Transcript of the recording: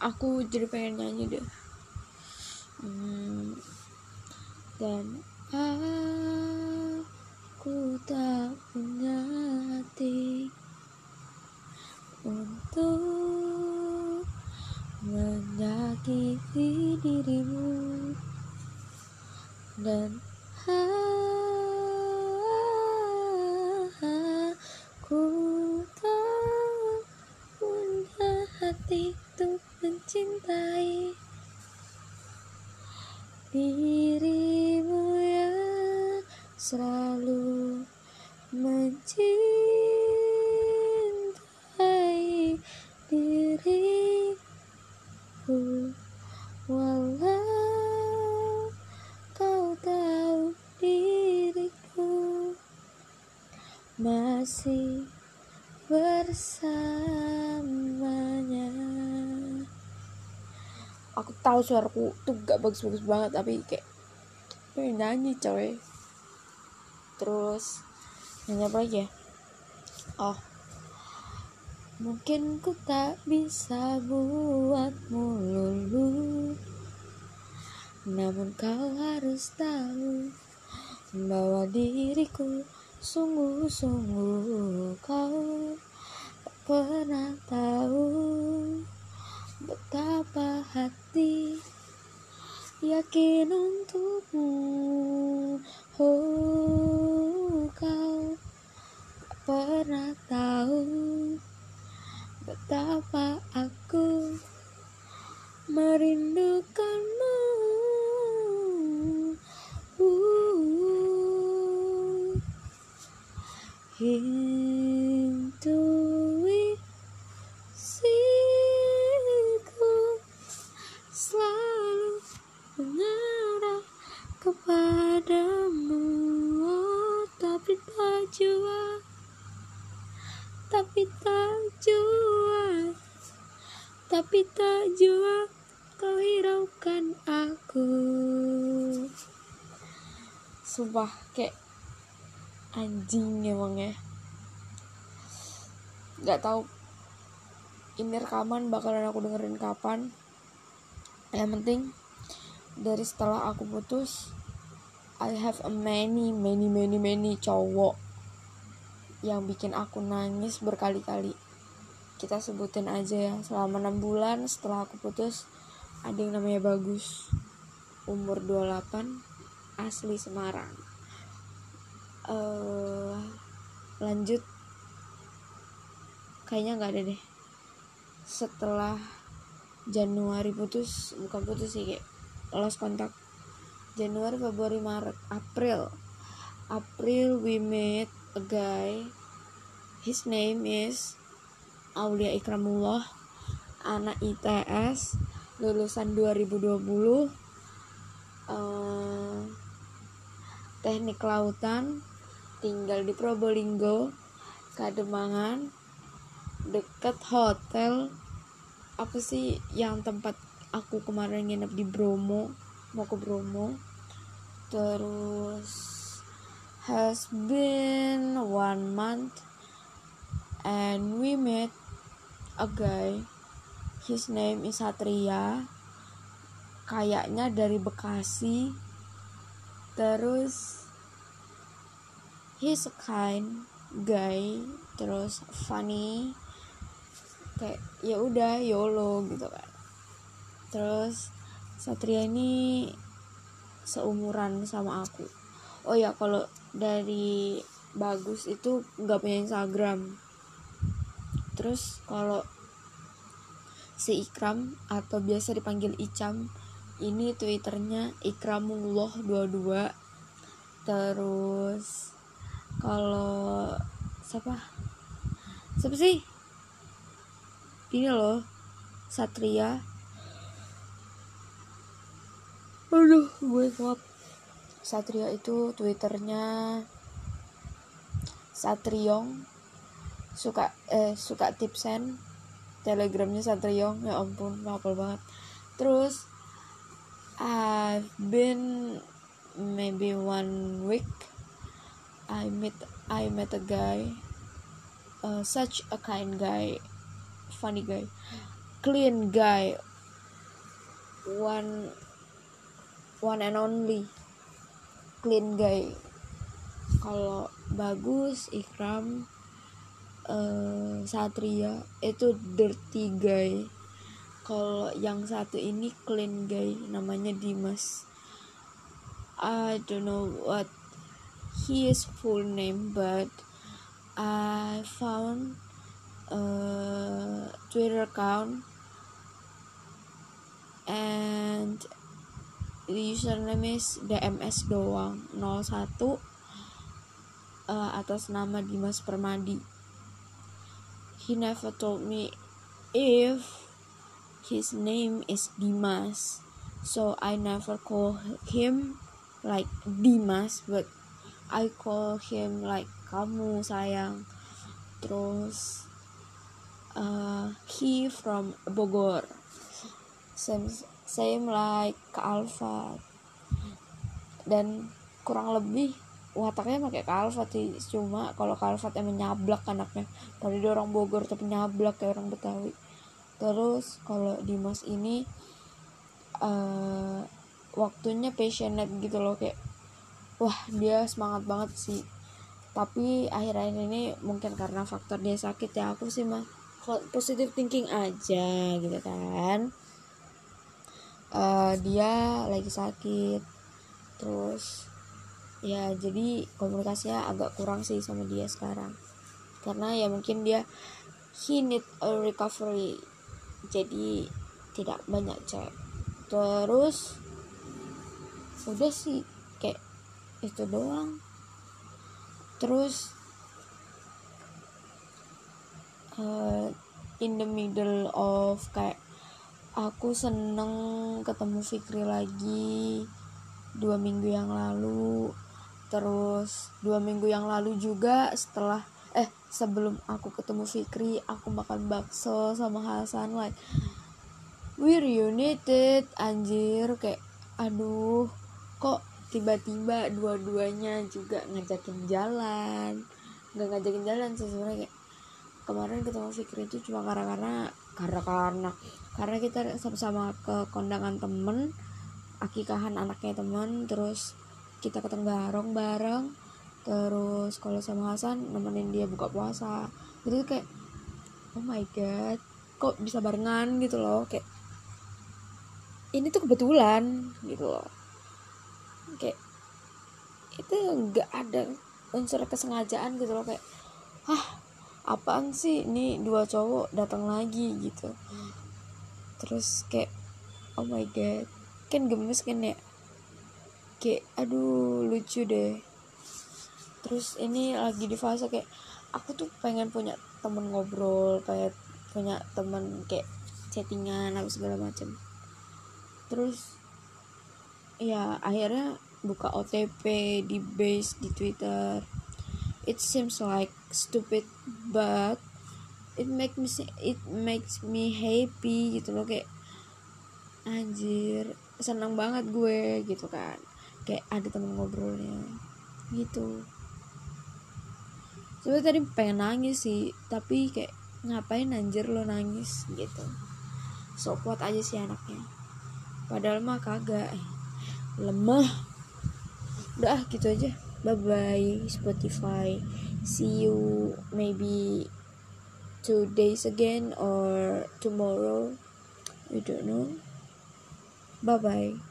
aku jadi pengen nyanyi deh. Hmm, dan aku tak punya hati untuk menyakiti dirimu. Dan aku tak punya hati untuk mencintai dirimu yang selalu mencintai diriku. Walau kau tahu diriku masih bersamanya aku tahu suaraku tuh gak bagus-bagus banget tapi kayak pengen nyanyi coy. Terus nyanyi apa lagi ya? Oh mungkin ku tak bisa buatmu lulu namun kau harus tahu bahwa diriku sungguh-sungguh kau tak pernah tahu betapa hati yakin untukmu. Oh kau pernah tahu betapa aku merindukanmu. Uh, jua kau hiraukan aku. Sumpah kayak anjing emangnya nggak tahu ini rekaman bakalan aku dengerin kapan. Yang penting dari setelah aku putus I have a many many many many cowok yang bikin aku nangis berkali-kali kita sebutin aja ya. Selama 6 bulan setelah aku putus ada yang namanya bagus umur 28 asli Semarang. Eh lanjut. Kayaknya nggak ada deh. Setelah Januari putus bukan putus sih kayak lost kontak Januari Februari Maret April. April we met a guy. His name is Aulia Ikramullah anak ITS lulusan 2020 eh, teknik lautan tinggal di Probolinggo Kademangan deket hotel. Apa sih yang tempat aku kemarin nginep di Bromo? Mau ke Bromo? Terus has been one month and we met a guy his name is Satria. Kayaknya dari Bekasi. Terus he's a kind guy terus funny. Kayak ya udah yolo gitu kan. Terus Satria ini seumuran sama aku. Oh ya kalau dari bagus itu nggak punya Instagram terus kalau si Ikram atau biasa dipanggil Icam ini twitternya Ikramullah 22 terus kalau siapa? Siapa sih? Ini loh Satria. Aduh gue kuat Satria itu twitternya Satriong suka eh suka tipsen. Telegramnya Satriong ya ampun hafal banget. Terus I've been maybe one week I met I met a guy uh, such a kind guy funny guy clean guy one one and only clean guy. Kalau bagus Ikram uh, Satria itu dirty guy. Kalau yang satu ini clean guy namanya Dimas. I don't know what his full name but I found a Twitter account and the username is DMS doang 01 uh, atas nama Dimas Permadi he never told me if his name is Dimas. So I never call him like Dimas but I call him like kamu sayang. Terus uh, he from Bogor. Same same like ke Alfa dan kurang lebih wataknya pakai ke Alfa sih cuma kalau ke Alfa emang nyablak anaknya. Kalau dia orang Bogor tapi nyablak kayak orang Betawi. Terus kalau Dimas ini uh, waktunya passionate gitu loh kayak wah dia semangat banget sih. Tapi akhir-akhir ini mungkin karena faktor dia sakit ya aku sih mah positive thinking aja gitu kan. Uh, dia lagi sakit. Terus ya jadi komunikasinya agak kurang sih sama dia sekarang. Karena ya mungkin dia he need a recovery. Jadi tidak banyak cek terus udah sih kayak itu doang. Terus uh, in the middle of kayak aku seneng ketemu Fikri lagi dua minggu yang lalu terus dua minggu yang lalu juga setelah eh sebelum aku ketemu Fikri aku makan bakso sama Hasan like we reunited anjir kayak aduh kok tiba-tiba dua-duanya juga ngajakin jalan. Nggak ngajakin jalan sebenarnya kayak kemarin ketemu Fikri itu cuma karena karena karena karena karena kita sama-sama ke kondangan temen akikahan anaknya temen terus kita ke Tenggarong bareng. Terus kalau sama Hasan nemenin dia buka puasa. Jadi kayak oh my god kok bisa barengan gitu loh. Kayak ini tuh kebetulan gitu loh. Kayak itu nggak ada unsur kesengajaan gitu loh. Kayak ah apaan sih? Ini dua cowok datang lagi gitu. Terus kayak oh my god. Kan gemes kan ya kayak aduh lucu deh. Terus ini lagi di fase kayak aku tuh pengen punya temen ngobrol kayak punya temen kayak chattingan apa segala macam terus ya akhirnya buka OTP di base di Twitter. It seems like stupid but it makes me it makes me happy gitu loh kayak anjir senang banget gue gitu kan kayak ada temen ngobrolnya. Gitu. Sebenernya tadi pengen nangis sih tapi kayak ngapain anjir lo nangis? Gitu. So kuat aja sih anaknya. Padahal mah kagak lemah. Udah gitu aja. Bye bye Spotify. See you maybe two days again or tomorrow. I don't know. Bye bye